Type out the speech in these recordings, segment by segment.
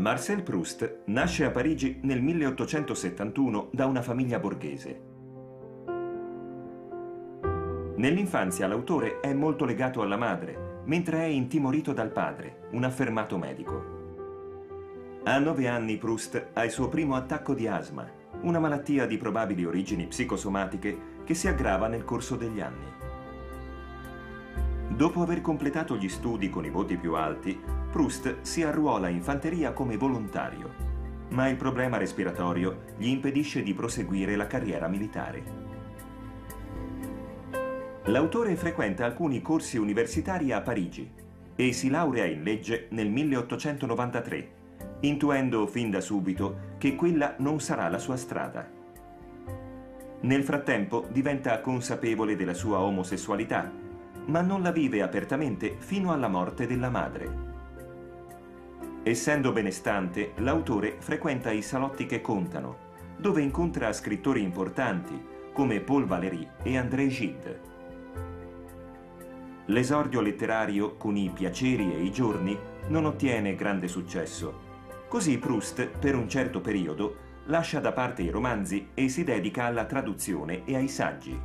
Marcel Proust nasce a Parigi nel 1871 da una famiglia borghese. Nell'infanzia l'autore è molto legato alla madre, mentre è intimorito dal padre, un affermato medico. A nove anni Proust ha il suo primo attacco di asma, una malattia di probabili origini psicosomatiche che si aggrava nel corso degli anni. Dopo aver completato gli studi con i voti più alti, Proust si arruola in fanteria come volontario, ma il problema respiratorio gli impedisce di proseguire la carriera militare. L'autore frequenta alcuni corsi universitari a Parigi e si laurea in legge nel 1893, intuendo fin da subito che quella non sarà la sua strada. Nel frattempo diventa consapevole della sua omosessualità, ma non la vive apertamente fino alla morte della madre. Essendo benestante, l'autore frequenta i salotti che contano, dove incontra scrittori importanti come Paul Valéry e André Gide. L'esordio letterario con i piaceri e i giorni non ottiene grande successo. Così Proust, per un certo periodo, lascia da parte i romanzi e si dedica alla traduzione e ai saggi.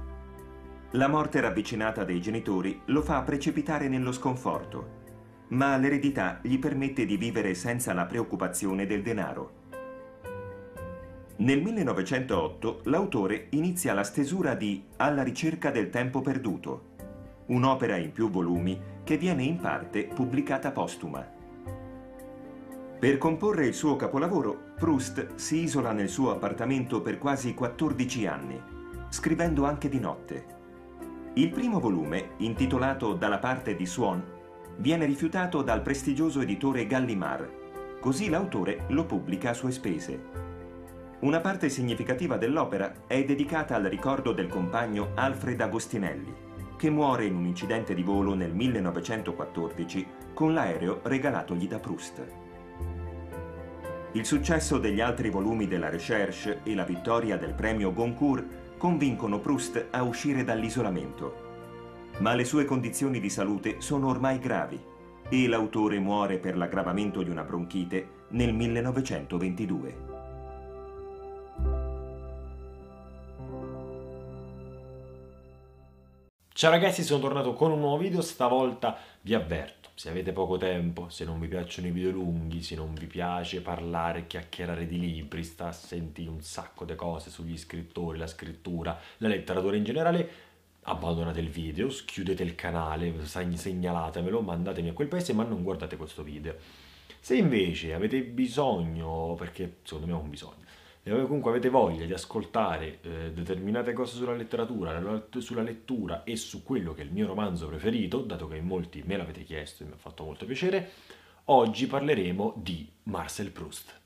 La morte ravvicinata dei genitori lo fa precipitare nello sconforto ma l'eredità gli permette di vivere senza la preoccupazione del denaro. Nel 1908 l'autore inizia la stesura di Alla ricerca del tempo perduto, un'opera in più volumi che viene in parte pubblicata postuma. Per comporre il suo capolavoro, Proust si isola nel suo appartamento per quasi 14 anni, scrivendo anche di notte. Il primo volume, intitolato Dalla parte di Swan, viene rifiutato dal prestigioso editore Gallimard, così l'autore lo pubblica a sue spese. Una parte significativa dell'opera è dedicata al ricordo del compagno Alfred Agostinelli, che muore in un incidente di volo nel 1914 con l'aereo regalatogli da Proust. Il successo degli altri volumi della Recherche e la vittoria del premio Goncourt convincono Proust a uscire dall'isolamento ma le sue condizioni di salute sono ormai gravi e l'autore muore per l'aggravamento di una bronchite nel 1922. Ciao ragazzi, sono tornato con un nuovo video, stavolta vi avverto, se avete poco tempo, se non vi piacciono i video lunghi, se non vi piace parlare, chiacchierare di libri, sta a sentire un sacco di cose sugli scrittori, la scrittura, la letteratura in generale, abbandonate il video, chiudete il canale, segnalatemelo, mandatemi a quel paese ma non guardate questo video. Se invece avete bisogno, perché secondo me ho un bisogno, e comunque avete voglia di ascoltare eh, determinate cose sulla letteratura, sulla lettura e su quello che è il mio romanzo preferito, dato che molti me l'avete chiesto e mi ha fatto molto piacere, oggi parleremo di Marcel Proust.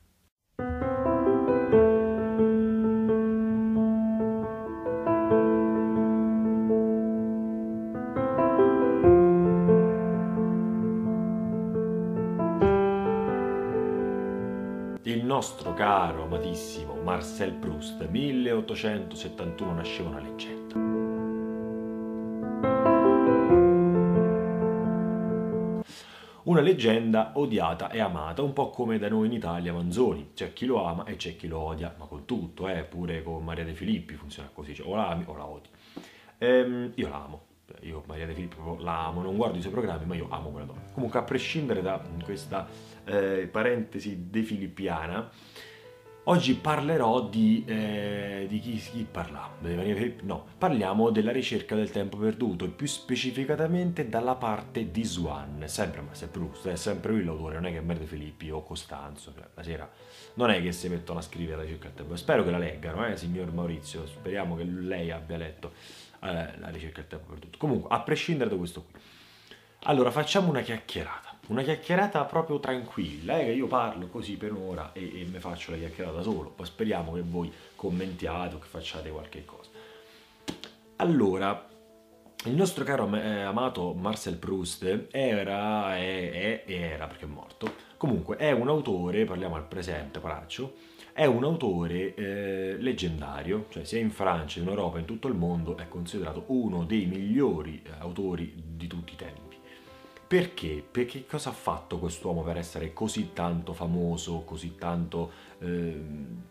Caro, amatissimo Marcel Proust, 1871 nasceva una leggenda. Una leggenda odiata e amata, un po' come da noi in Italia Manzoni. C'è chi lo ama e c'è chi lo odia, ma con tutto, eh, pure con Maria De Filippi funziona così, cioè, o la ami o la odi. Ehm, io la amo, io Maria De Filippi la amo, non guardo i suoi programmi, ma io amo quella donna. Comunque, a prescindere da questa eh, parentesi de filippiana, oggi parlerò di, eh, di chi, chi parla? No, parliamo della ricerca del tempo perduto e più specificatamente dalla parte di Swan, sempre ma sempre Proust, è sempre lui l'autore, non è che Maria De Filippi o Costanzo, cioè, la sera. Non è che si mettono a scrivere la ricerca del tempo, spero che la leggano, eh, signor Maurizio, speriamo che lei abbia letto eh, la ricerca del tempo perduto. Comunque, a prescindere da questo qui. Allora, facciamo una chiacchierata. Una chiacchierata proprio tranquilla, eh, che io parlo così per un'ora e, e mi faccio la chiacchierata solo. Poi speriamo che voi commentiate o che facciate qualche cosa. Allora, il nostro caro eh, amato Marcel Proust era, è, è, era, perché è morto, comunque è un autore, parliamo al presente, Paraccio, è un autore eh, leggendario, cioè sia in Francia, in Europa, in tutto il mondo è considerato uno dei migliori eh, autori di tutti i tempi. Perché? Perché cosa ha fatto quest'uomo per essere così tanto famoso, così tanto eh,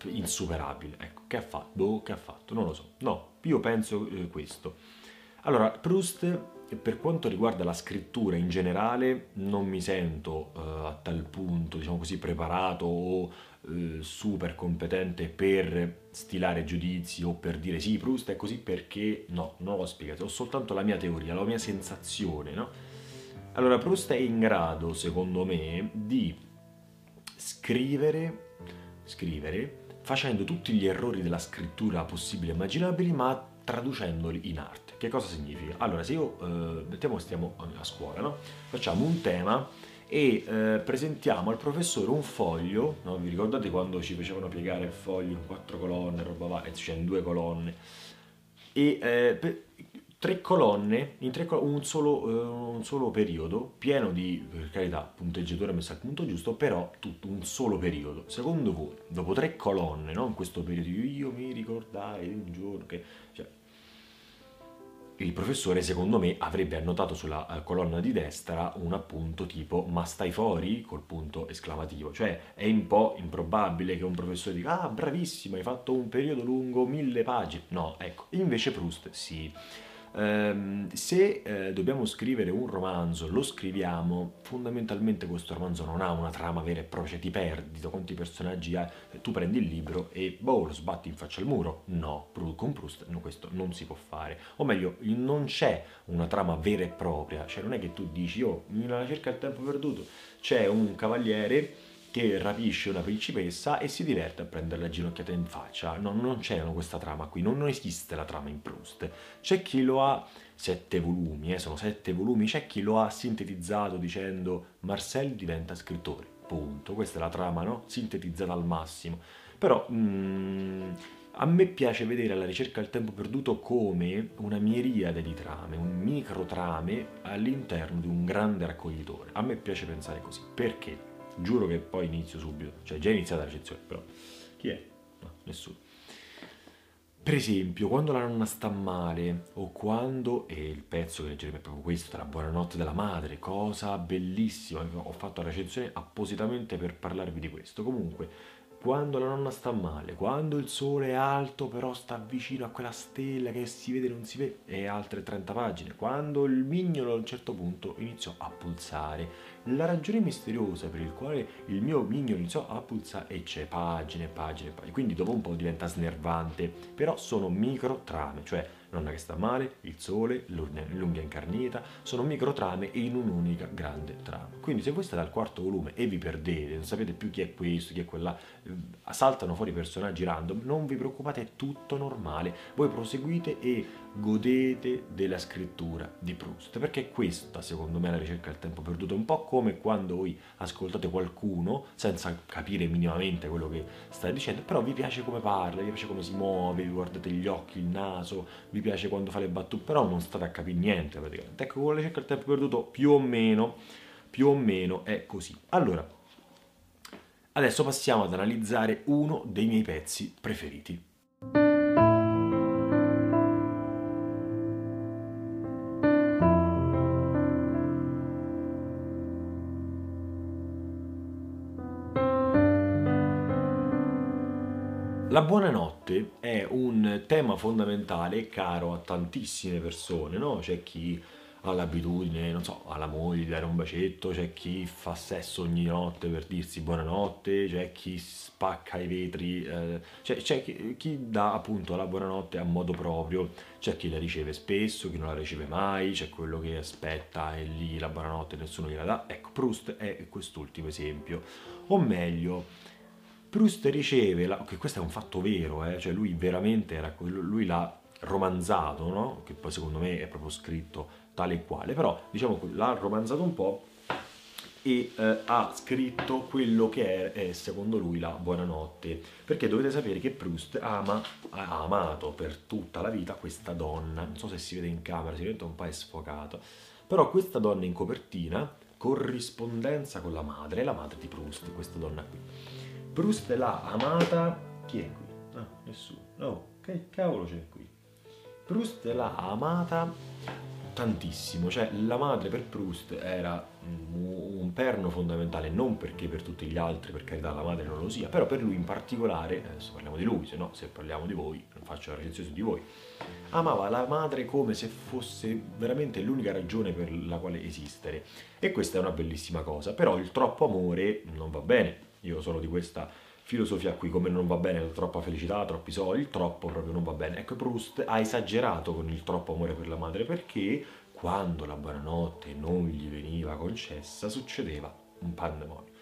insuperabile? Ecco, che ha fatto? Boh, che ha fatto? Non lo so. No, io penso eh, questo. Allora, Proust, per quanto riguarda la scrittura in generale, non mi sento eh, a tal punto, diciamo così, preparato o eh, super competente per stilare giudizi o per dire sì, Proust è così perché no, non l'ho spiegato, ho soltanto la mia teoria, la mia sensazione, no? Allora, Proust è in grado, secondo me, di scrivere, scrivere facendo tutti gli errori della scrittura possibili e immaginabili, ma traducendoli in arte. Che cosa significa? Allora, se io, eh, mettiamo stiamo a scuola, no? Facciamo un tema e eh, presentiamo al professore un foglio, no? vi ricordate quando ci facevano piegare il foglio in quattro colonne, roba va, e c'è in due colonne, e eh, tre colonne, in tre colonne un, solo, uh, un, solo, periodo, pieno di, per carità, punteggiatura messa al punto giusto, però tutto un solo periodo. Secondo voi, dopo tre colonne, no? in questo periodo, io mi ricordai un giorno che... Cioè, il professore, secondo me, avrebbe annotato sulla uh, colonna di destra un appunto tipo ma stai fuori? col punto esclamativo. Cioè è un po' improbabile che un professore dica ah bravissimo, hai fatto un periodo lungo mille pagine. No, ecco, invece Proust sì. Um, se eh, dobbiamo scrivere un romanzo, lo scriviamo, fondamentalmente questo romanzo non ha una trama vera e propria, cioè ti perdi quanti personaggi hai, tu prendi il libro e boh, lo sbatti in faccia al muro. No, con Proust no, questo non si può fare. O meglio, non c'è una trama vera e propria, cioè non è che tu dici, oh, nella cerca del tempo perduto, c'è un cavaliere che rapisce una principessa e si diverte a prendere la ginocchiata in faccia. No, non c'è questa trama qui, non, esiste la trama in Proust. C'è chi lo ha, sette volumi, eh, sono sette volumi, c'è chi lo ha sintetizzato dicendo Marcel diventa scrittore, punto. Questa è la trama, no? Sintetizzata al massimo. Però... Mm, a me piace vedere la ricerca del tempo perduto come una miriade di trame, un micro trame all'interno di un grande raccoglitore. A me piace pensare così. Perché? Giuro che poi inizio subito. Cioè, già è iniziata la recensione, però. Chi è? No, nessuno. Per esempio, quando la nonna sta male, o quando, e il pezzo che leggeremo è proprio questo, la buonanotte della madre, cosa bellissima, ho fatto la recensione appositamente per parlarvi di questo. Comunque, quando la nonna sta male, quando il sole è alto però sta vicino a quella stella che si vede e non si vede, e altre 30 pagine, quando il mignolo a un certo punto iniziò a pulsare. La ragione misteriosa per il quale il mio mignolo iniziò a pulsare e c'è pagine, pagine, pagine, quindi dopo un po' diventa snervante, però sono micro trame, cioè nonna che sta male, il sole, l'unghia incarnita, sono microtrame in un'unica grande trama. Quindi se voi state al quarto volume e vi perdete, non sapete più chi è questo, chi è quella, saltano fuori personaggi random, non vi preoccupate, è tutto normale. Voi proseguite e godete della scrittura di Proust, perché questa secondo me è la ricerca del tempo perduto, un po' come quando voi ascoltate qualcuno senza capire minimamente quello che sta dicendo, però vi piace come parla, vi piace come si muove, vi guardate gli occhi, il naso, vi piace quando fa le battute, però non state a capire niente praticamente. Ecco, con la ricerca del tempo perduto più o meno, più o meno è così. Allora, adesso passiamo ad analizzare uno dei miei pezzi preferiti. La buonanotte è un tema fondamentale caro a tantissime persone, no? C'è chi ha l'abitudine, non so, alla moglie di dare un bacetto, c'è chi fa sesso ogni notte per dirsi buonanotte, c'è chi spacca i vetri, eh, c'è, c'è chi, chi, dà appunto la buonanotte a modo proprio, c'è chi la riceve spesso, chi non la riceve mai, c'è quello che aspetta e lì la buonanotte nessuno gliela dà. Ecco, Proust è quest'ultimo esempio. O meglio, Proust riceve, la, che questo è un fatto vero, eh, cioè lui veramente era, lui l'ha romanzato, no? che poi secondo me è proprio scritto tale e quale, però diciamo l'ha romanzato un po' e eh, ha scritto quello che è, è, secondo lui la buonanotte, perché dovete sapere che Proust ama, ha amato per tutta la vita questa donna, non so se si vede in camera, si vede un po' sfocato, però questa donna in copertina, corrispondenza con la madre, è la madre di Proust, questa donna qui Proust l'ha amata. Chi è qui? No, nessuno. No, che cavolo c'è qui? Proust l'ha amata tantissimo, cioè la madre per Proust era un perno fondamentale, non perché per tutti gli altri, per carità la madre non lo sia, però per lui in particolare, adesso parliamo di lui, se no se parliamo di voi, non faccio la recensione su di voi, amava la madre come se fosse veramente l'unica ragione per la quale esistere. E questa è una bellissima cosa, però il troppo amore non va bene, io sono di questa filosofia qui, come non va bene troppa felicità, troppi soldi, troppo proprio non va bene. Ecco, Proust ha esagerato con il troppo amore per la madre perché quando la buonanotte non gli veniva concessa succedeva un pandemonio.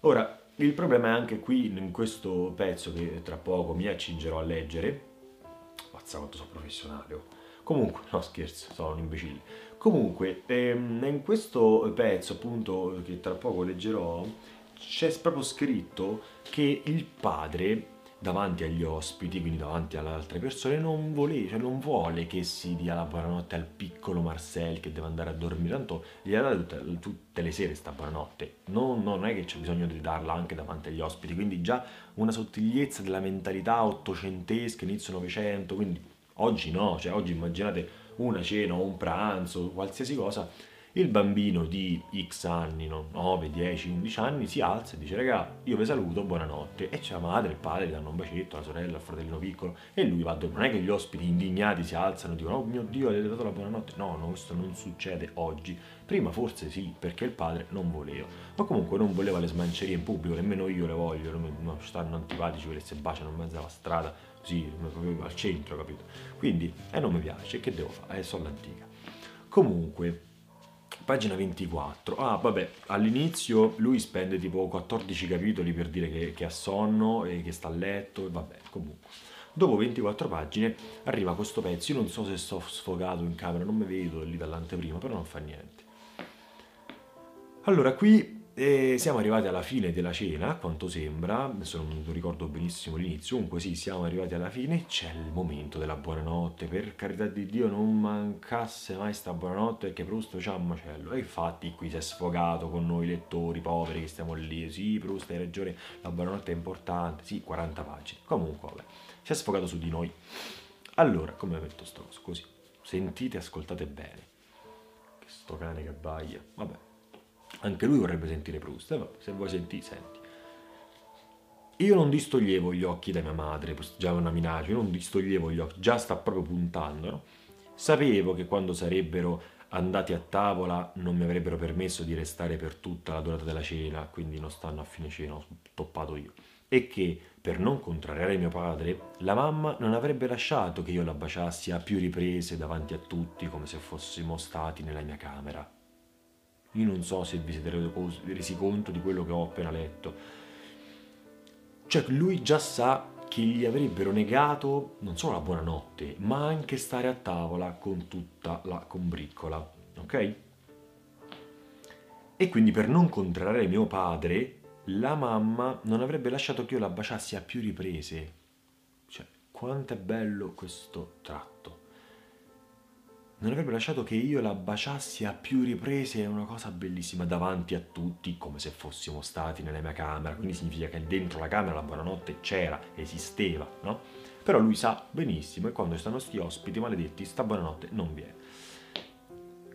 Ora, il problema è anche qui in questo pezzo che tra poco mi accingerò a leggere. Mazza quanto sono professionale. Oh. Comunque, no scherzo, sono un imbecille. Comunque, ehm, in questo pezzo appunto che tra poco leggerò c'è proprio scritto che il padre davanti agli ospiti, quindi davanti alle altre persone, non vuole, cioè non vuole che si dia la buonanotte al piccolo Marcel che deve andare a dormire, tanto gli dato tutte, tutte, le sere sta buonanotte, non, non è che c'è bisogno di darla anche davanti agli ospiti, quindi già una sottigliezza della mentalità ottocentesca, inizio novecento, quindi oggi no, cioè oggi immaginate una cena o un pranzo, qualsiasi cosa, il bambino di X anni, no? 9, 10, 11 anni, si alza e dice raga, io vi saluto, buonanotte. E c'è la madre, il padre, gli danno un bacetto, la sorella, il fratellino piccolo, e lui va dormire. Non è che gli ospiti indignati si alzano e dicono oh mio Dio, gli dato la buonanotte. No, no, questo non succede oggi. Prima forse sì, perché il padre non voleva. Ma comunque non voleva le smancerie in pubblico, nemmeno io le voglio, non stanno antipatici quelli si baciano in mezzo alla strada, così, proprio al centro, capito? Quindi, e eh, non mi piace, che devo fare? Eh, sono l'antica. Comunque, Pagina 24. Ah, vabbè, all'inizio lui spende tipo 14 capitoli per dire che, che ha sonno e che sta a letto e vabbè, comunque. Dopo 24 pagine arriva questo pezzo, io non so se sto sfogato in camera, non mi vedo lì dall'anteprima, però non fa niente. Allora, qui e siamo arrivati alla fine della cena, a quanto sembra, adesso non ricordo benissimo l'inizio, comunque sì, siamo arrivati alla fine, c'è il momento della buonanotte, per carità di Dio non mancasse mai sta buonanotte perché Proust c'ha un macello, e infatti qui si è sfogato con noi lettori poveri che stiamo lì, sì Proust hai ragione, la buonanotte è importante, sì 40 pagine, comunque vabbè, si è sfogato su di noi. Allora, come metto sto coso? Così, sentite, ascoltate bene, che sto cane che abbaglia, vabbè. Anche lui vorrebbe sentire Proust, eh, se vuoi sentire, senti. Io non distoglievo gli occhi da mia madre, già una minaccia, io non distoglievo gli occhi, già sta proprio puntando, no? Sapevo che quando sarebbero andati a tavola non mi avrebbero permesso di restare per tutta la durata della cena, quindi non stanno a fine cena, ho toppato io. E che, per non contrariare mio padre, la mamma non avrebbe lasciato che io la baciassi a più riprese davanti a tutti come se fossimo stati nella mia camera. Io non so se vi siete resi conto di quello che ho appena letto. Cioè, lui già sa che gli avrebbero negato non solo la buonanotte, ma anche stare a tavola con tutta la combriccola, ok? E quindi per non contrarre mio padre, la mamma non avrebbe lasciato che io la baciassi a più riprese. Cioè, quanto è bello questo tratto non avrebbe lasciato che io la baciassi a più riprese, è una cosa bellissima davanti a tutti, come se fossimo stati nella mia camera, quindi significa che dentro la camera la buonanotte c'era, esisteva, no? Però lui sa benissimo e quando stanno sti ospiti maledetti, sta buonanotte non viene.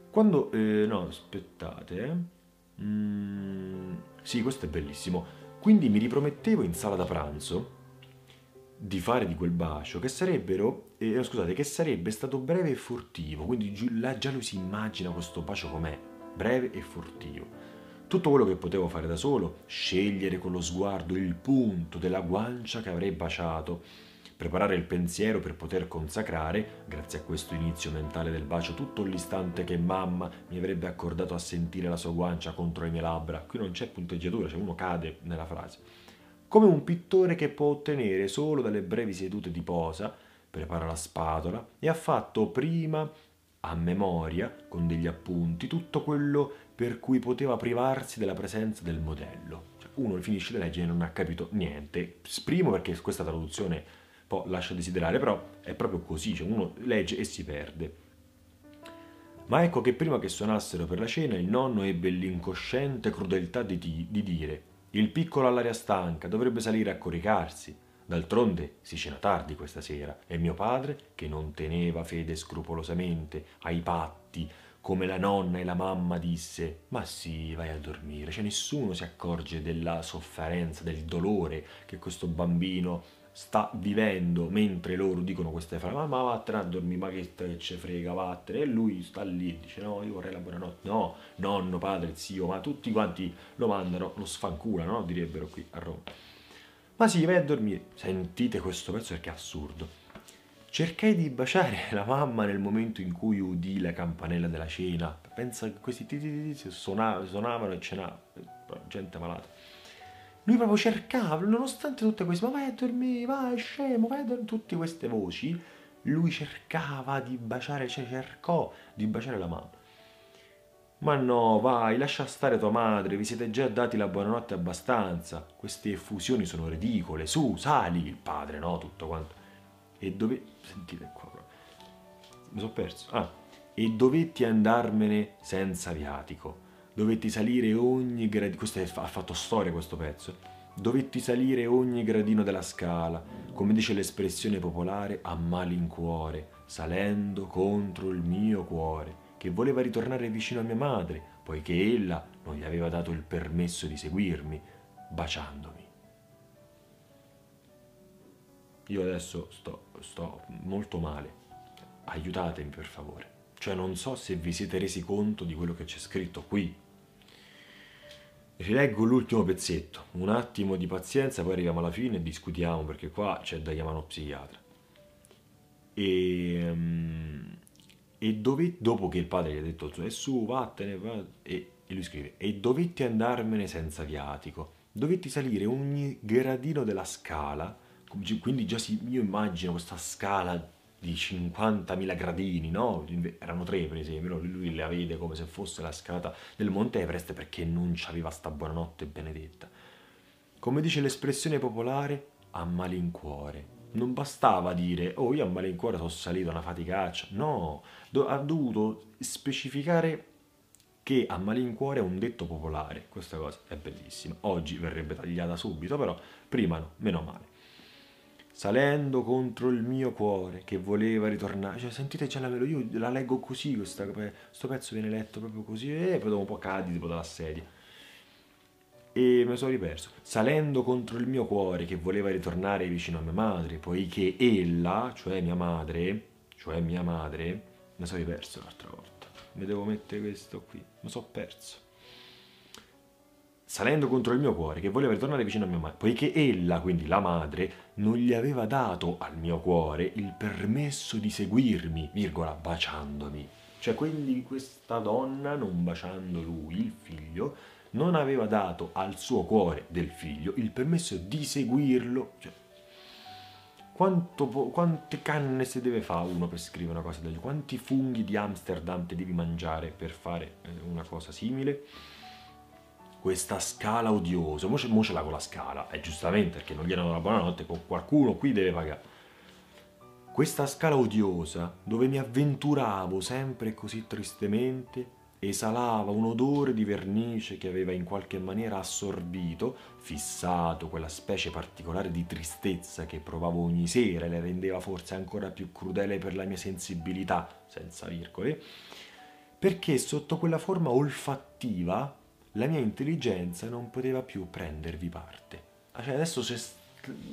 Quando, eh, no, aspettate, eh. Mm, sì, questo è bellissimo. Quindi mi ripromettevo in sala da pranzo di fare di quel bacio che sarebbero, eh, scusate, che sarebbe stato breve e furtivo, quindi là già lui si immagina questo bacio com'è, breve e furtivo. Tutto quello che potevo fare da solo, scegliere con lo sguardo il punto della guancia che avrei baciato, preparare il pensiero per poter consacrare, grazie a questo inizio mentale del bacio, tutto l'istante che mamma mi avrebbe accordato a sentire la sua guancia contro le mie labbra. Qui non c'è punteggiatura, cioè uno cade nella frase come un pittore che può ottenere solo dalle brevi sedute di posa, prepara la spatola e ha fatto prima a memoria, con degli appunti, tutto quello per cui poteva privarsi della presenza del modello. Cioè, uno finisce di leggere e non ha capito niente. Primo perché questa traduzione poi lascia desiderare, però è proprio così, cioè uno legge e si perde. Ma ecco che prima che suonassero per la cena il nonno ebbe l'incosciente crudeltà di, di dire il piccolo all'aria stanca dovrebbe salire a coricarsi. D'altronde si cena tardi questa sera e mio padre, che non teneva fede scrupolosamente ai patti come la nonna e la mamma disse, ma sì, vai a dormire, cioè nessuno si accorge della sofferenza, del dolore che questo bambino sta vivendo mentre loro dicono queste frasi, ma vattene a dormire, ma che ce frega, vattene, e lui sta lì e dice no, io vorrei la buonanotte, no, nonno, padre, zio, ma tutti quanti lo mandano, lo sfanculano, no? direbbero qui a Roma. Ma sì, vai a dormire, sentite questo pezzo perché è assurdo. Cercai di baciare la mamma nel momento in cui udì la campanella della cena. Pensa che questi suonavano, suonavano e cenavano, gente malata lui proprio cercava, nonostante tutte queste, ma vai a dormire, vai scemo, vai a dormire, tutte queste voci, lui cercava di baciare, cioè cercò di baciare la mamma. Ma no, vai, lascia stare tua madre, vi siete già dati la buonanotte abbastanza. Queste effusioni sono ridicole, su, sali, il padre, no, tutto quanto. E dove... Sentite qua, mi sono perso. Ah, e dovetti andarmene senza viatico dovetti salire ogni gradino, questo è, ha fatto storia questo pezzo, dovetti salire ogni gradino della scala, come dice l'espressione popolare, a malincuore, salendo contro il mio cuore, che voleva ritornare vicino a mia madre, poiché ella non gli aveva dato il permesso di seguirmi, baciandomi. Io adesso sto, sto molto male, aiutatemi per favore. Cioè non so se vi siete resi conto di quello che c'è scritto qui, Rileggo l'ultimo pezzetto, un attimo di pazienza, poi arriviamo alla fine e discutiamo perché qua c'è da chiamare uno psichiatra. E, um, e dove, dopo che il padre gli ha detto e su, vattene, va, e, e lui scrive, e dovetti andarmene senza viatico, dovetti salire ogni gradino della scala, quindi già si, io immagino questa scala di 50.000 gradini, no? Erano tre per esempio, lui la vede come se fosse la scalata del Monte Everest perché non c'aveva sta buonanotte benedetta. Come dice l'espressione popolare, a malincuore. Non bastava dire, oh io a malincuore sono salito una faticaccia, no, ha dovuto specificare che a malincuore è un detto popolare, questa cosa è bellissima. Oggi verrebbe tagliata subito, però prima no, meno male salendo contro il mio cuore che voleva ritornare. Cioè, sentite già la melodia, io la leggo così, questa, questo pezzo viene letto proprio così, e poi dopo un po' cadi tipo dalla sedia. E mi sono riperso. Salendo contro il mio cuore che voleva ritornare vicino a mia madre, poiché ella, cioè mia madre, cioè mia madre, mi sono riperso l'altra volta. Mi devo mettere questo qui, mi sono perso salendo contro il mio cuore, che voleva ritornare vicino a mia madre, poiché ella, quindi la madre, non gli aveva dato al mio cuore il permesso di seguirmi, virgola, baciandomi. Cioè, quindi questa donna, non baciando lui, il figlio, non aveva dato al suo cuore del figlio il permesso di seguirlo. Cioè, quanto, quante canne si deve fare uno per scrivere una cosa del genere? Quanti funghi di Amsterdam ti devi mangiare per fare eh, una cosa simile? Questa scala odiosa, mo ce, mo ce l'ha con la scala, e giustamente perché non gli hanno la buonanotte, qualcuno qui deve pagare. Questa scala odiosa, dove mi avventuravo sempre così tristemente, esalava un odore di vernice che aveva in qualche maniera assorbito, fissato quella specie particolare di tristezza che provavo ogni sera e le rendeva forse ancora più crudele per la mia sensibilità, senza virgole, perché sotto quella forma olfattiva la mia intelligenza non poteva più prendervi parte. Cioè adesso se,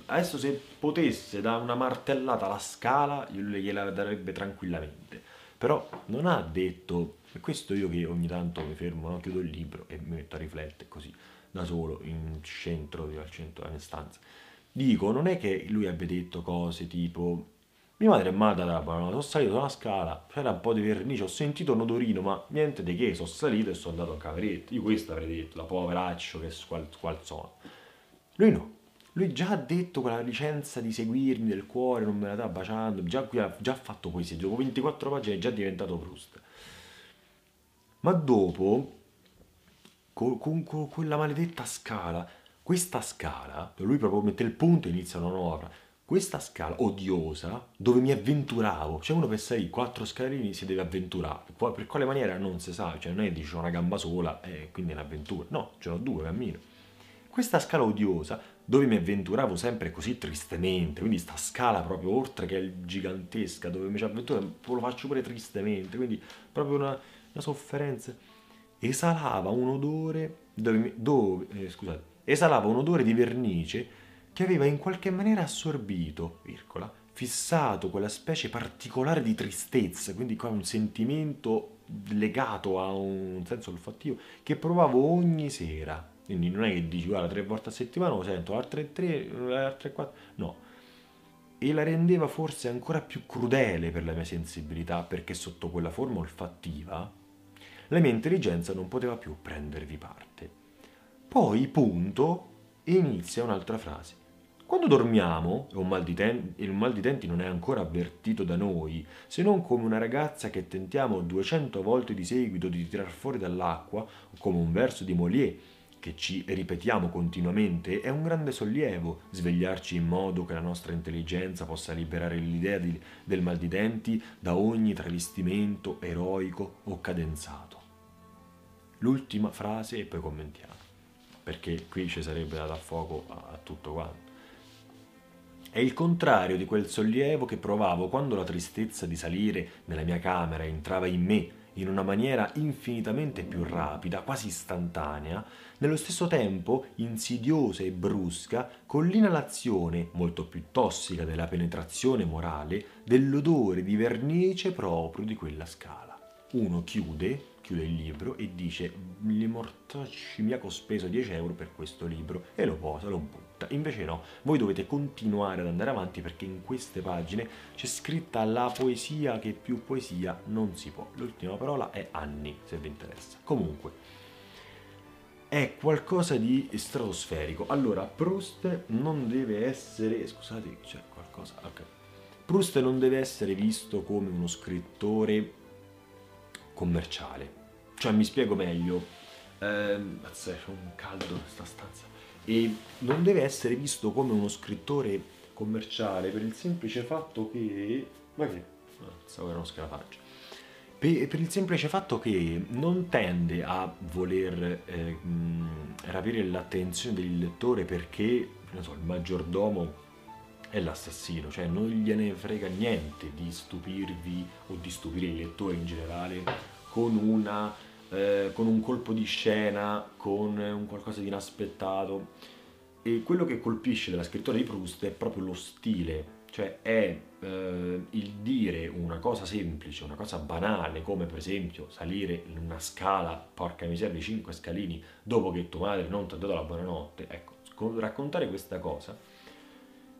adesso se potesse dare una martellata alla scala, gliela darebbe tranquillamente. Però non ha detto, e questo io che ogni tanto mi fermo, no? chiudo il libro e mi metto a riflettere così, da solo, in centro, al centro della mia stanza. Dico, non è che lui abbia detto cose tipo mia madre è matta da buonanotte, sono salito sulla scala, c'era un po' di vernice, ho sentito un odorino, ma niente di che, sono salito e sono andato a caveretto. Io questo avrei detto, la poveraccio che squal, squalzone. Lui no, lui già ha detto quella licenza di seguirmi del cuore, non me la sta baciando, già qui ha già fatto poesia, dopo 24 pagine è già diventato Proust. Ma dopo, con, con, con quella maledetta scala, questa scala, lui proprio mette il punto e inizia una nuova questa scala odiosa dove mi avventuravo, cioè uno per salire quattro scalini si deve avventurare, per quale maniera non si sa, cioè non è che dice una gamba sola e quindi è un'avventura, no, ce n'ho due cammino. Questa scala odiosa, dove mi avventuravo sempre così tristemente, quindi sta scala proprio oltre che è gigantesca, dove mi ci avventuro, lo faccio pure tristemente, quindi proprio una, una sofferenza, esalava un odore, dove, dove eh, scusate, esalava un odore di vernice che aveva in qualche maniera assorbito, virgola, fissato quella specie particolare di tristezza, quindi qua un sentimento legato a un senso olfattivo che provavo ogni sera quindi non è che dici guarda tre volte a settimana lo sento, altre tre, altre quattro, no. E la rendeva forse ancora più crudele per la mia sensibilità perché sotto quella forma olfattiva la mia intelligenza non poteva più prendervi parte. Poi, punto, inizia un'altra frase. Quando dormiamo, e un, mal di ten- un mal di denti non è ancora avvertito da noi, se non come una ragazza che tentiamo 200 volte di seguito di tirar fuori dall'acqua, o come un verso di Molière che ci ripetiamo continuamente, è un grande sollievo svegliarci in modo che la nostra intelligenza possa liberare l'idea di, del mal di denti da ogni travestimento eroico o cadenzato. L'ultima frase e poi commentiamo, perché qui ci sarebbe da dar fuoco a, a tutto quanto. È il contrario di quel sollievo che provavo quando la tristezza di salire nella mia camera entrava in me in una maniera infinitamente più rapida, quasi istantanea, nello stesso tempo insidiosa e brusca, con l'inalazione, molto più tossica della penetrazione morale, dell'odore di vernice proprio di quella scala. Uno chiude, chiude il libro e dice gli mortacci mi ha speso 10 euro per questo libro e lo posa, lo butta. Invece no, voi dovete continuare ad andare avanti perché in queste pagine c'è scritta la poesia che più poesia non si può. L'ultima parola è anni, se vi interessa. Comunque, è qualcosa di stratosferico. Allora, Proust non deve essere... Scusate, c'è qualcosa... Ok. Proust non deve essere visto come uno scrittore commerciale. Cioè, mi spiego meglio. Eh, c'è un caldo in questa stanza. E non deve essere visto come uno scrittore commerciale per il semplice fatto che... Ma che... No, stavo che non scalafaccio per, per, il semplice fatto che non tende a voler eh, rapire l'attenzione del lettore perché so, il maggiordomo è l'assassino, cioè non gliene frega niente di stupirvi o di stupire il lettore in generale con, una, eh, con un colpo di scena, con un qualcosa di inaspettato. E quello che colpisce della scrittura di Proust è proprio lo stile cioè è eh, il dire una cosa semplice, una cosa banale, come per esempio salire in una scala, porca miseria, di 5 scalini, dopo che tua madre non ti ha dato la buonanotte, ecco, raccontare questa cosa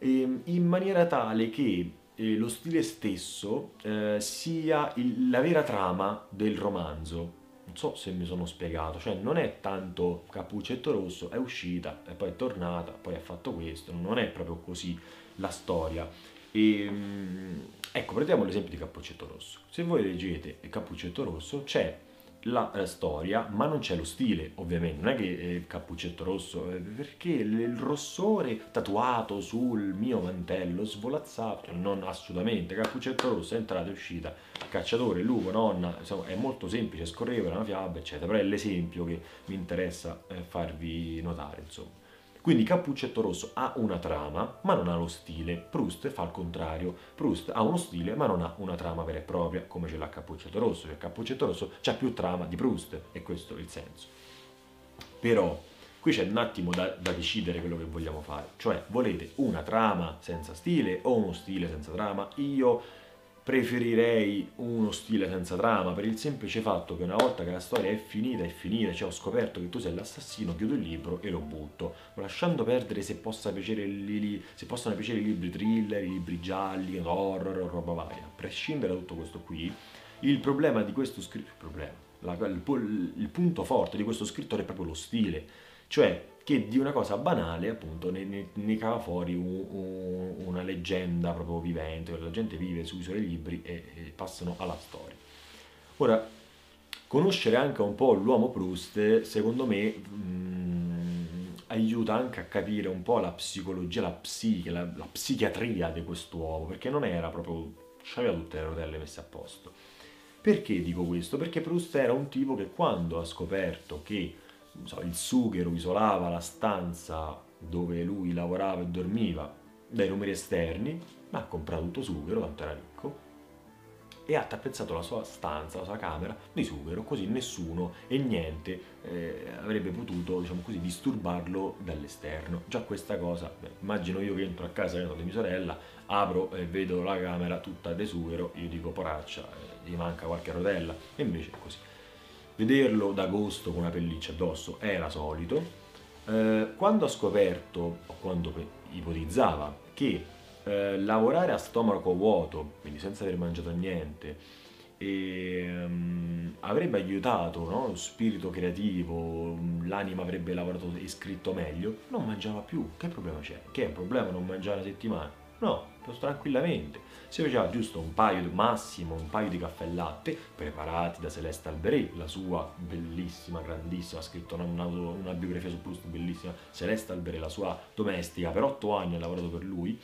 eh, in maniera tale che eh, lo stile stesso eh, sia il, la vera trama del romanzo. So se mi sono spiegato, cioè non è tanto Cappuccetto Rosso, è uscita, e poi è tornata, poi ha fatto questo, non è proprio così la storia. E, mm, ecco, prendiamo l'esempio di Cappuccetto Rosso. Se voi leggete Cappuccetto Rosso c'è la eh, storia, ma non c'è lo stile, ovviamente. Non è che eh, Cappuccetto Rosso, eh, perché il rossore tatuato sul mio mantello svolazzato, non assolutamente. Cappuccetto Rosso entrata e uscita, cacciatore, lupo, nonna, insomma, è molto semplice, scorrevole, una fiaba, eccetera. Però è l'esempio che mi interessa eh, farvi notare, insomma. Quindi Cappuccetto Rosso ha una trama, ma non ha lo stile. Proust fa il contrario. Proust ha uno stile, ma non ha una trama vera e propria, come ce l'ha Cappuccetto Rosso. Cioè Cappuccetto Rosso ha più trama di Proust, e questo è il senso. Però qui c'è un attimo da, da, decidere quello che vogliamo fare. Cioè, volete una trama senza stile o uno stile senza trama? Io preferirei uno stile senza trama per il semplice fatto che una volta che la storia è finita è finita, cioè ho scoperto che tu sei l'assassino, chiudo il libro e lo butto, lasciando perdere se, piacere li, se possono piacere i libri thriller, i libri gialli, horror roba varia. A prescindere da tutto questo qui, il problema di questo scritto, il il, il punto forte di questo scrittore è proprio lo stile, cioè che di una cosa banale appunto ne, ne, ne cava fuori un, un, una leggenda proprio vivente, la gente vive sui suoi libri e, e, passano alla storia. Ora, conoscere anche un po' l'uomo Proust, secondo me, mh, aiuta anche a capire un po' la psicologia, la psiche, la, la psichiatria di quest'uomo, perché non era proprio, aveva tutte le rotelle messe a posto. Perché dico questo? Perché Proust era un tipo che quando ha scoperto che so, il sughero isolava la stanza dove lui lavorava e dormiva dai numeri esterni, ma ha comprato tutto sughero, tanto era ricco, e ha tappezato la sua stanza, la sua camera di sughero, così nessuno e niente eh, avrebbe potuto, diciamo così, disturbarlo dall'esterno. Già questa cosa, beh, immagino io che entro a casa di mia sorella, apro e vedo la camera tutta di sughero, io dico poraccia, eh, gli manca qualche rotella, e invece è così. Vederlo d'agosto con una pelliccia addosso era solito. Eh, quando ha scoperto, o quando ipotizzava, che eh, lavorare a stomaco vuoto, quindi senza aver mangiato niente, e, um, avrebbe aiutato no? lo spirito creativo, l'anima avrebbe lavorato e scritto meglio, non mangiava più. Che problema c'è? Che è un problema non mangiare una settimana? No, tranquillamente. Si faceva giusto un paio, massimo un paio di caffè e latte preparati da Celeste Alberé, la sua bellissima, grandissima, ha scritto una, una, biografia su Proust bellissima, Celeste Alberé, la sua domestica, per otto anni ha lavorato per lui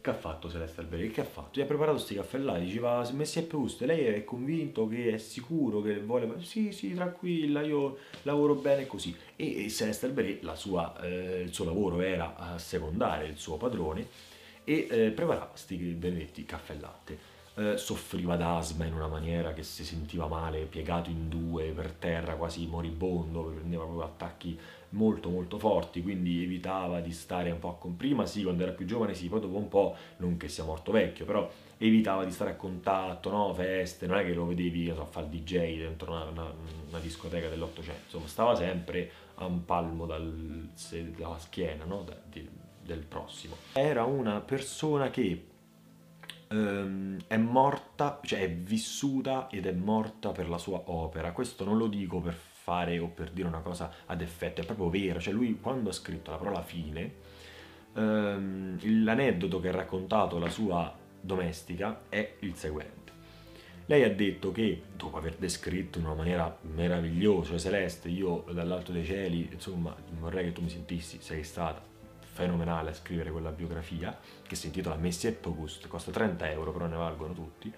che ha fatto Celeste Alberi? Che ha fatto? Gli ha preparato questi caffè là, diceva Messi è Proust, lei è convinto che è sicuro che vuole... Sì, sì, tranquilla, io lavoro bene così. E, Celeste Alberi, eh, il suo lavoro era a secondare il suo padrone e eh, preparava questi benedetti caffè latte. Eh, soffriva d'asma in una maniera che si sentiva male, piegato in due per terra, quasi moribondo, prendeva proprio attacchi molto molto forti, quindi evitava di stare un po' con prima, sì, quando era più giovane, sì, poi dopo un po', non che sia morto vecchio, però evitava di stare a contatto, no? feste, non è che lo vedevi so, a fare DJ dentro una, una, una discoteca dell'Ottocento, insomma, stava sempre a un palmo dal, dalla schiena no? da, di, del prossimo. Era una persona che Um, è morta, cioè è vissuta ed è morta per la sua opera. Questo non lo dico per fare o per dire una cosa ad effetto, è proprio vero, cioè lui quando ha scritto la parola fine, ehm, l'aneddoto che ha raccontato la sua domestica è il seguente. Lei ha detto che, dopo aver descritto in una maniera meravigliosa, cioè Celeste, io dall'alto dei cieli, insomma, vorrei che tu mi sentissi, sei stata fenomenale a scrivere quella biografia, che si intitola Messi e Pogust, costa 30 euro, però ne valgono tutti,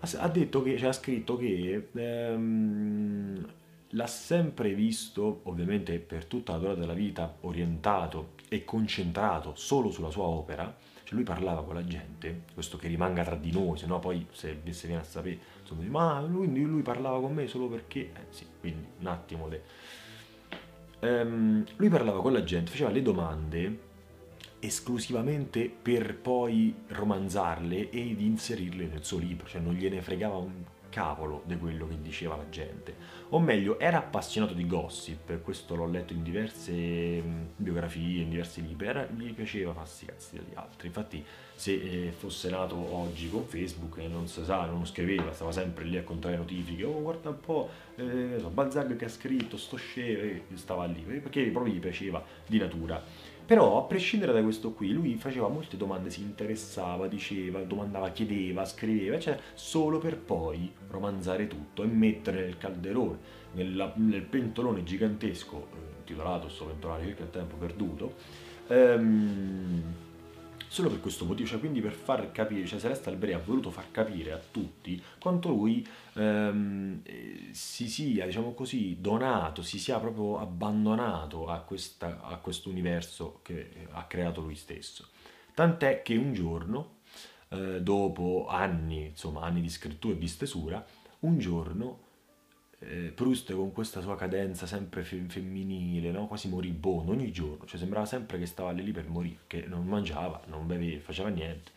ha detto che, cioè, ha scritto che ehm, l'ha sempre visto, ovviamente per tutta la durata della vita, orientato e concentrato solo sulla sua opera, cioè lui parlava con la gente, questo che rimanga tra di noi, se no poi se, se viene a sapere, insomma, ma lui, lui, parlava con me solo perché, eh sì, quindi un attimo. De... Um, lui parlava con la gente, faceva le domande esclusivamente per poi romanzarle ed inserirle nel suo libro, cioè non gliene fregava un cavolo di quello che diceva la gente. O meglio, era appassionato di gossip, questo l'ho letto in diverse mm, biografie, in diversi libri, era, gli piaceva farsi cazzi degli altri. Infatti, se eh, fosse nato oggi con Facebook, eh, non si sa, non scriveva, stava sempre lì a contare notifiche, oh guarda un po', eh, Balzac che ha scritto, sto scemo, stava lì, perché proprio gli piaceva di natura. Però, a prescindere da questo qui, lui faceva molte domande, si interessava, diceva, domandava, chiedeva, scriveva, eccetera, solo per poi romanzare tutto e mettere nel calderone, nella, nel pentolone gigantesco, eh, titolato sto pentolone perché è tempo perduto, ehm, solo per questo motivo, cioè quindi per far capire, cioè Celeste Alberi ha voluto far capire a tutti quanto lui ehm, si sia, diciamo così, donato, si sia proprio abbandonato a, questa, a questo universo che ha creato lui stesso. Tant'è che un giorno, eh, dopo anni, insomma, anni di scrittura e di stesura, un giorno eh, Proust con questa sua cadenza sempre fe- femminile, no? quasi moribondo, ogni giorno, cioè sembrava sempre che stava lì per morire, che non mangiava, non beveva, faceva niente.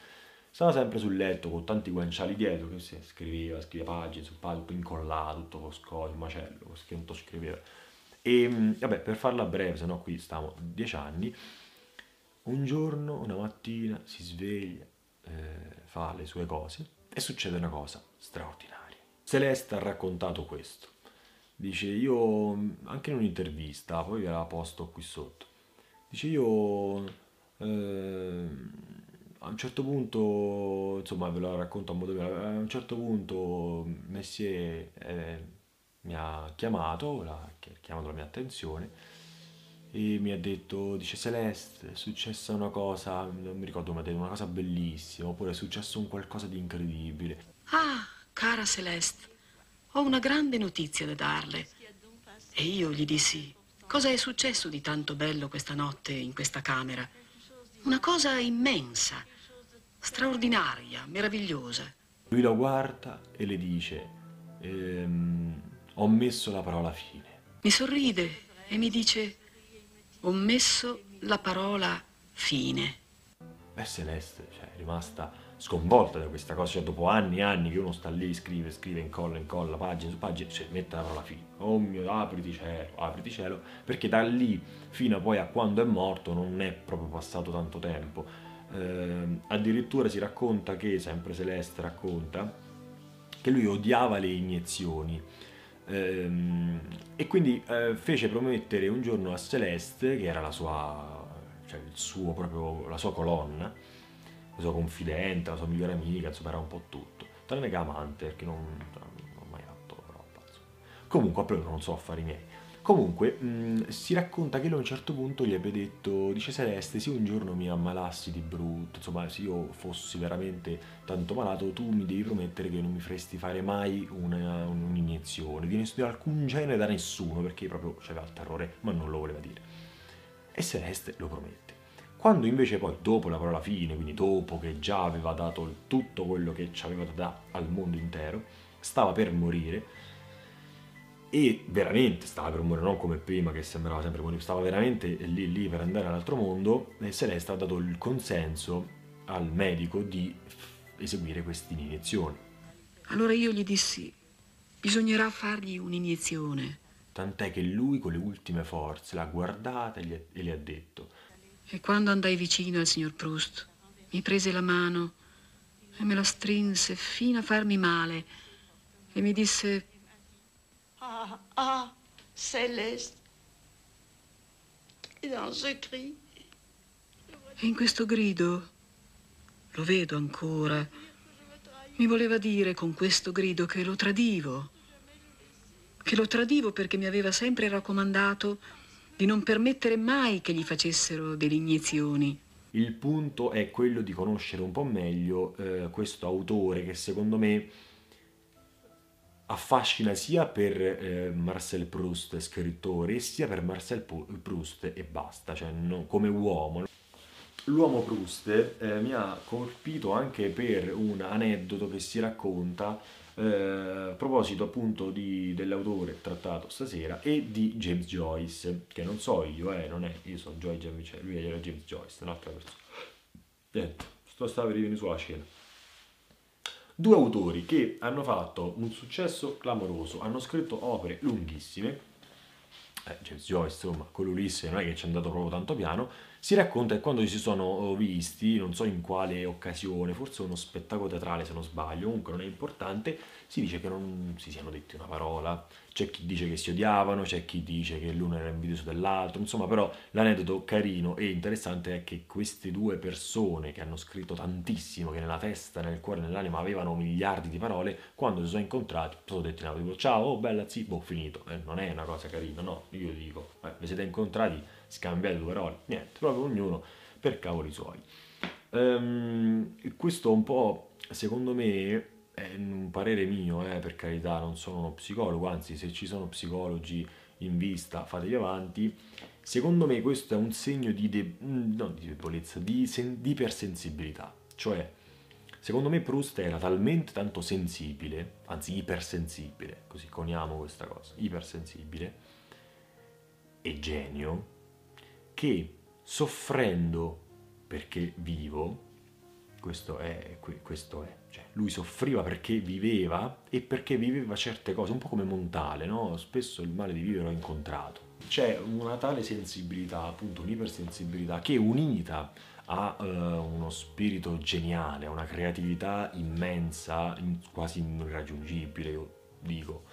Stava sempre sul letto con tanti guanciali dietro, che si scriveva, scriveva pagine su pagine, incollato, tutto con scoglio, macello, che non scriveva. E mm, vabbè, per farla breve, se no qui stiamo dieci anni, un giorno, una mattina, si sveglia, eh, fa le sue cose e succede una cosa straordinaria. Celeste ha raccontato questo. Dice io, anche in un'intervista, poi ve la posto qui sotto, dice io eh, a un certo punto, insomma ve la racconto a modo mio, a un certo punto Messier eh, mi ha chiamato, ha chiamato la mia attenzione e mi ha detto, dice Celeste, è successa una cosa, non mi ricordo, mi ha detto una cosa bellissima, oppure è successo un qualcosa di incredibile. Ah, cara Celeste, ho una grande notizia da darle. E io gli dissi, cosa è successo di tanto bello questa notte in questa camera? Una cosa immensa, straordinaria, meravigliosa. Lui la guarda e le dice, ehm, ho messo la parola fine. Mi sorride e mi dice, ho messo la parola fine. Beh, Celeste, cioè, è rimasta sconvolta da questa cosa, cioè, dopo anni e anni che uno sta lì, scrive, scrive, incolla, incolla, pagine su pagine, cioè, mette la parola fine. Oh mio, apriti cielo, apriti cielo, perché da lì fino a poi a quando è morto non è proprio passato tanto tempo eh, addirittura si racconta che, sempre Celeste racconta, che lui odiava le iniezioni ehm, e quindi eh, fece promettere un giorno a Celeste, che era la sua, cioè il suo proprio, la sua colonna, la sua confidente, la sua migliore amica, insomma era un po' tutto, tranne che amante, perché non, non ho mai fatto. Insomma. Comunque, proprio non so affari miei. Comunque, mh, mm, si racconta che lui a un certo punto gli abbia detto, dice Celeste, se un giorno mi ammalassi di brutto, insomma, se io fossi veramente tanto malato, tu mi devi promettere che non mi faresti fare mai una, un'iniezione, di, di alcun genere da nessuno, perché proprio c'aveva il terrore, ma non lo voleva dire. E Celeste lo promette. Quando invece poi, dopo la parola fine, quindi dopo che già aveva dato tutto quello che ci aveva da dare al mondo intero, stava per morire, e veramente stava per morire, non come prima che sembrava sempre morire, stava veramente lì, lì per andare all'altro mondo e Celeste ha dato il consenso al medico di eseguire questa iniezione. Allora io gli dissi, bisognerà fargli un'iniezione. Tant'è che lui con le ultime forze l'ha guardata e, e le ha detto. E quando andai vicino al signor Proust, mi prese la mano e me la strinse fino a farmi male e mi disse Ah, ah, Céleste. Et dans ce cri. E in questo grido, lo vedo ancora, mi voleva dire con questo grido che lo tradivo, che lo tradivo perché mi aveva sempre raccomandato di non permettere mai che gli facessero delle iniezioni. Il punto è quello di conoscere un po' meglio eh, questo autore che secondo me affascina sia per eh, Marcel Proust, scrittore, sia per Marcel Proust e basta, cioè no, come uomo. L'uomo Proust eh, mi ha colpito anche per un aneddoto che si racconta eh, a proposito appunto di, dell'autore trattato stasera e di James Joyce, che non so io, eh, non è, io sono Joy James, cioè lui era James Joyce, un'altra persona. Niente, sto stavo per rivenire sulla scena. Due autori che hanno fatto un successo clamoroso, hanno scritto opere lunghissime, eh, James Joyce, insomma, con l'Ulisse non è che ci è andato proprio tanto piano, si racconta che quando si sono visti, non so in quale occasione, forse uno spettacolo teatrale se non sbaglio, comunque non è importante, si dice che non si siano detti una parola, c'è chi dice che si odiavano, c'è chi dice che l'uno era invidioso dell'altro, insomma però l'aneddoto carino e interessante è che queste due persone che hanno scritto tantissimo, che nella testa, nel cuore, nell'anima avevano miliardi di parole, quando si sono incontrati sono detti una tipo ciao, oh bella zii, boh finito, eh, non è una cosa carina, no, io dico, eh, vi siete incontrati scambiate due parole, niente, proprio ognuno per cavoli suoi. Um, questo un po', secondo me, è un parere mio, eh, per carità, non sono uno psicologo, anzi se ci sono psicologi in vista fatevi avanti, secondo me questo è un segno di, de- non di debolezza, di, sen- di ipersensibilità, cioè secondo me Proust era talmente tanto sensibile, anzi ipersensibile, così coniamo questa cosa, ipersensibile e genio, che soffrendo perché vivo, questo è, questo è, cioè lui soffriva perché viveva e perché viveva certe cose, un po' come Montale, no? Spesso il male di vivere l'ho incontrato. C'è una tale sensibilità, appunto un'ipersensibilità, che unita a uh, uno spirito geniale, a una creatività immensa, quasi irraggiungibile, io dico,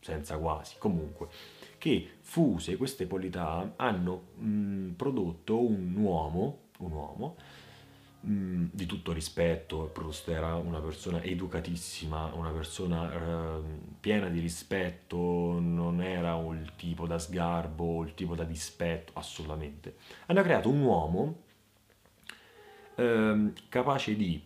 senza quasi, comunque che fuse queste qualità hanno mh, prodotto un uomo, un uomo mh, di tutto rispetto, Proust era una persona educatissima, una persona eh, piena di rispetto, non era il tipo da sgarbo, il tipo da dispetto, assolutamente. Hanno creato un uomo eh, capace di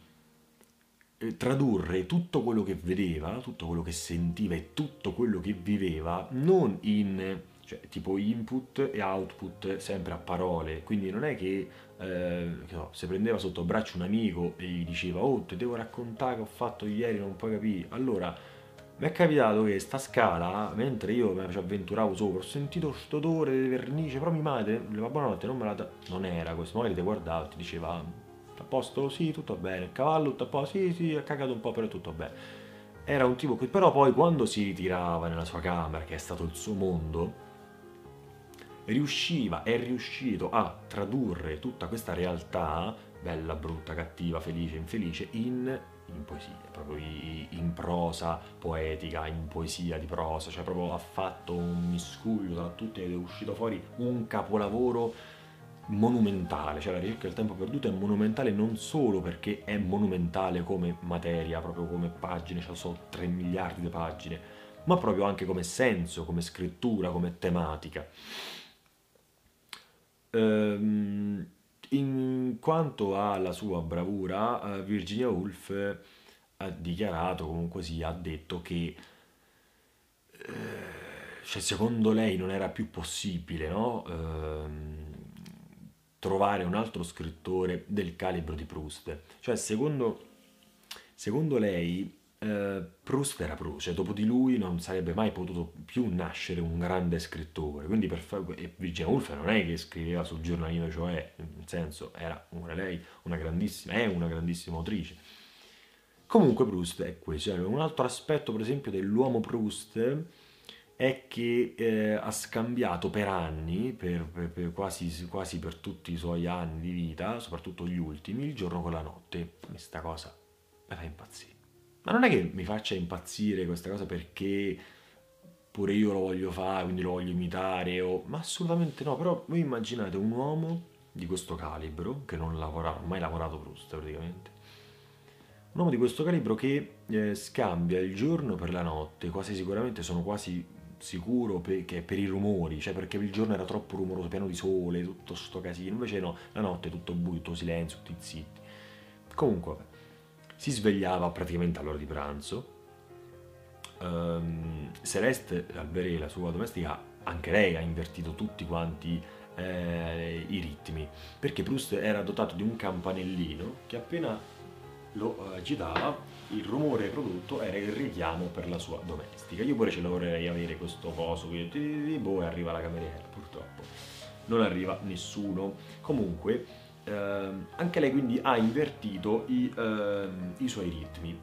tradurre tutto quello che vedeva, tutto quello che sentiva e tutto quello che viveva non in cioè, tipo input e output sempre a parole, quindi non è che, eh, che so, se prendeva sotto braccio un amico e gli diceva oh ti devo raccontare che ho fatto ieri, non puoi capire, allora mi è capitato che sta scala, mentre io mi ci avventuravo sopra, ho sentito questo odore di vernice, però mi madre, la buonanotte non me la da... Non era questo, magari ti guardava e ti diceva, a posto? Sì, tutto bene. Il cavallo tutto a posto? Sì, sì, ha cagato un po', però tutto bene. Era un tipo che però poi quando si ritirava nella sua camera, che è stato il suo mondo, riusciva, è riuscito a tradurre tutta questa realtà, bella, brutta, cattiva, felice, infelice, in in poesia, proprio in prosa poetica, in poesia di prosa, cioè proprio ha fatto un miscuglio tra tutti ed è uscito fuori un capolavoro monumentale, cioè la ricerca del tempo perduto è monumentale non solo perché è monumentale come materia, proprio come pagine, cioè so 3 miliardi di pagine, ma proprio anche come senso, come scrittura, come tematica. Ehm, in quanto alla sua bravura, eh, Virginia Woolf ha dichiarato, comunque sì, ha detto che eh, cioè, secondo lei non era più possibile no? Ehm, trovare un altro scrittore del calibro di Proust. Cioè, secondo, secondo lei eh, Proust era Proust, cioè dopo di lui non sarebbe mai potuto più nascere un grande scrittore, quindi per e Virginia Woolf non è che scriveva sul giornalino, cioè, nel senso, era una, lei una grandissima, è una grandissima autrice. Comunque Proust è questo, cioè, un altro aspetto per esempio dell'uomo Proust è che eh, ha scambiato per anni, per, per, per quasi, quasi, per tutti i suoi anni di vita, soprattutto gli ultimi, il giorno con la notte. Questa cosa mi fa impazzire. Ma non è che mi faccia impazzire questa cosa perché pure io lo voglio fare, quindi lo voglio imitare, o... ma assolutamente no. Però voi immaginate un uomo di questo calibro, che non lavora, mai lavorato Proust praticamente, un uomo di questo calibro che eh, scambia il giorno per la notte, quasi sicuramente sono quasi sicuro che per i rumori, cioè perché il giorno era troppo rumoroso, pieno di sole, tutto sto casino, invece no, la notte tutto buio, tutto silenzio, tutti zitti. Comunque, si svegliava praticamente all'ora di pranzo. Um, Celeste Alberi, la sua domestica, anche lei ha invertito tutti quanti eh, i ritmi, perché Proust era dotato di un campanellino che appena lo agitava il rumore prodotto era il richiamo per la sua domestica. Io pure ce lo vorrei avere questo coso, che boh, arriva la cameriera, purtroppo. Non arriva nessuno. Comunque, eh, anche lei quindi ha invertito i, eh, i suoi ritmi.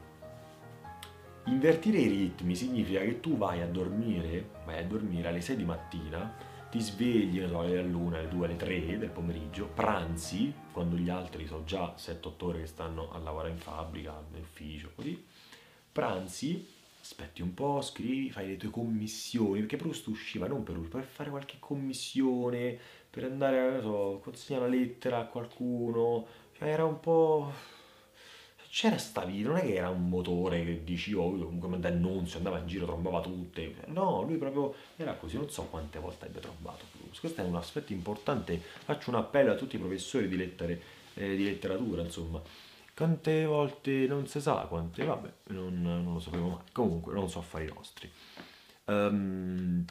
Invertire i ritmi significa che tu vai a dormire, vai a dormire alle 6 di mattina, ti svegli alle luna, alle 2, alle 3 del pomeriggio, pranzi, quando gli altri sono già 7-8 ore che stanno a lavorare in fabbrica, in ufficio, così, pranzi, aspetti un po', scrivi, fai le tue commissioni, perché Proust usciva non per per fare qualche commissione, per andare, non so, consegnare una lettera a qualcuno, cioè era un po'... C'era sta vita, non è che era un motore che dici, oh, comunque mi annunzio, andava in giro, trombava tutte. No, lui proprio era così, non so quante volte abbia trombato Proust. Questo è un aspetto importante. Faccio un appello a tutti i professori di, lettere, eh, di letteratura, insomma. Quante volte non si sa, quante, vabbè, non, non lo sapevo mai. Comunque, non so affari nostri. Um,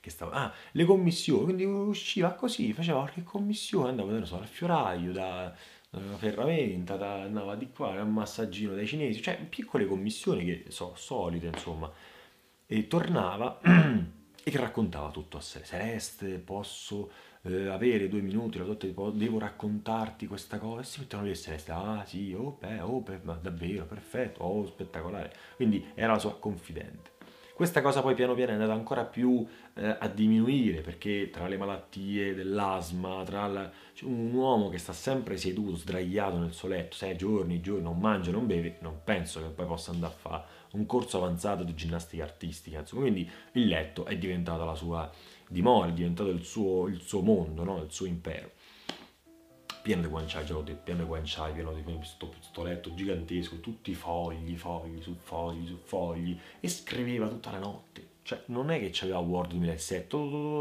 che stava... Ah, le commissioni, quindi usciva così, faceva qualche commissione, andava, non so, al fioraio, da, da ferramenta, da, andava di qua, un massaggino dai cinesi, cioè piccole commissioni che sono solite, insomma. E tornava e raccontava tutto a sé. Celeste, posso eh, avere due minuti, la dotte, devo raccontarti questa cosa. E si mettono lì e Celeste, ah sì, oh beh, oh beh, ma davvero, perfetto, oh spettacolare. Quindi era la sua confidente. Questa cosa poi piano piano è andata ancora più eh, a diminuire perché tra le malattie dell'asma, tra la... cioè, un uomo che sta sempre seduto, sdraiato nel suo letto, sei giorni, giorni, non mangia, non beve, non penso che poi possa andare a fare un corso avanzato di ginnastica artistica. Insomma. Quindi il letto è diventato la sua dimora, è diventato il suo, il suo mondo, no? il suo impero pieno di guanciali, già l'ho detto, pieno di guanciali, pieno di questo, letto gigantesco, tutti fogli, fogli su fogli su fogli, e scriveva tutta la notte, Cioè, non è che c'aveva Word 2007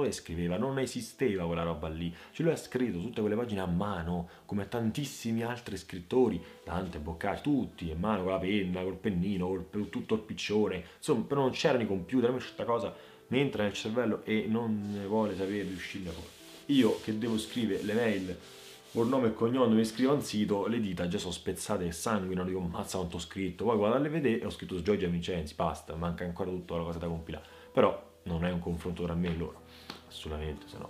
e scriveva, non esisteva quella roba lì. Cioè, lui ha scritto tutte quelle pagine a mano, come tantissimi altri scrittori, Dante, Boccaccio, tutti, a mano, con la penna, col pennino, col, tutto il piccione. Insomma, però non c'erano i computer, questa cosa mi entra nel cervello e non ne vuole sapere di uscirne fuori. Io che devo scrivere le mail col nome e cognome mi scrivo un sito, le dita già sono spezzate e sanguinano, dico mazza quanto ho scritto, poi guarda le vedere e ho scritto Giorgia Vincenzi, basta, manca ancora tutta la cosa da compilare, però non è un confronto tra me e loro, assolutamente, se no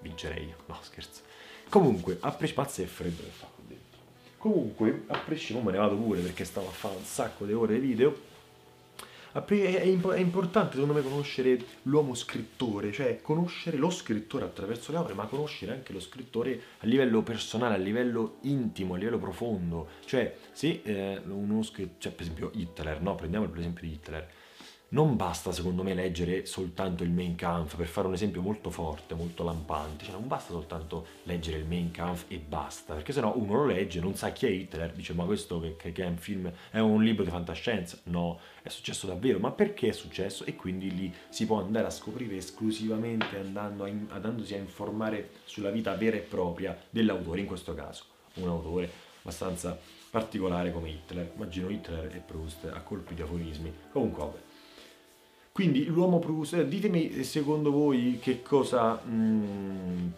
vincerei io, no scherzo. Comunque, a prescipazzo è freddo che fa qui dentro. Comunque, a prescipazzo me ne vado pure perché stavo a fare un sacco di ore di video è, importante secondo me conoscere l'uomo scrittore, cioè conoscere lo scrittore attraverso le opere, ma conoscere anche lo scrittore a livello personale, a livello intimo, a livello profondo. Cioè, se eh, uno scrittore, cioè per esempio Hitler, no? Prendiamo l'esempio di Hitler non basta secondo me leggere soltanto il Main Kampf per fare un esempio molto forte, molto lampante, cioè non basta soltanto leggere il Main Kampf e basta, perché sennò uno lo legge, non sa chi è Hitler, dice ma questo che, che, che è un film, è un libro di fantascienza, no, è successo davvero, ma perché è successo? E quindi lì si può andare a scoprire esclusivamente andando a, andandosi a informare sulla vita vera e propria dell'autore, in questo caso un autore abbastanza particolare come Hitler, immagino Hitler e Proust a colpi di aforismi, comunque vabbè. Quindi l'uomo Proust, ditemi secondo voi che cosa... Mm,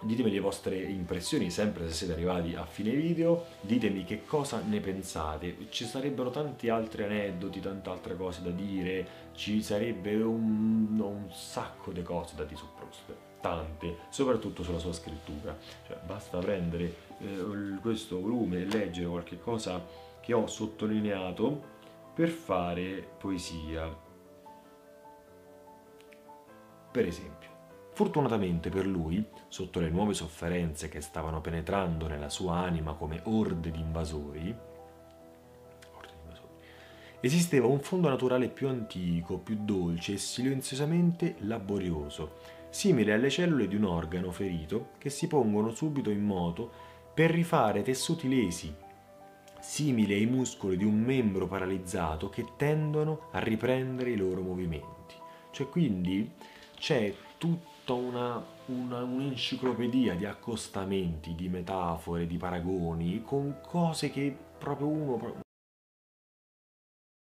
ditemi le vostre impressioni, sempre se siete arrivati a fine video, ditemi che cosa ne pensate. Ci sarebbero tanti altri aneddoti, tante altre cose da dire, ci sarebbe un, un sacco di cose da Proust, tante, soprattutto sulla sua scrittura. Cioè, basta prendere eh, questo volume e leggere qualche cosa che ho sottolineato per fare poesia. Per esempio, fortunatamente per lui, sotto le nuove sofferenze che stavano penetrando nella sua anima come orde di invasori, esisteva un fondo naturale più antico, più dolce e silenziosamente laborioso, simile alle cellule di un organo ferito che si pongono subito in moto per rifare tessuti lesi, simili ai muscoli di un membro paralizzato che tendono a riprendere i loro movimenti. Cioè quindi c'è tutta una, una, un'enciclopedia di accostamenti, di metafore, di paragoni, con cose che proprio uno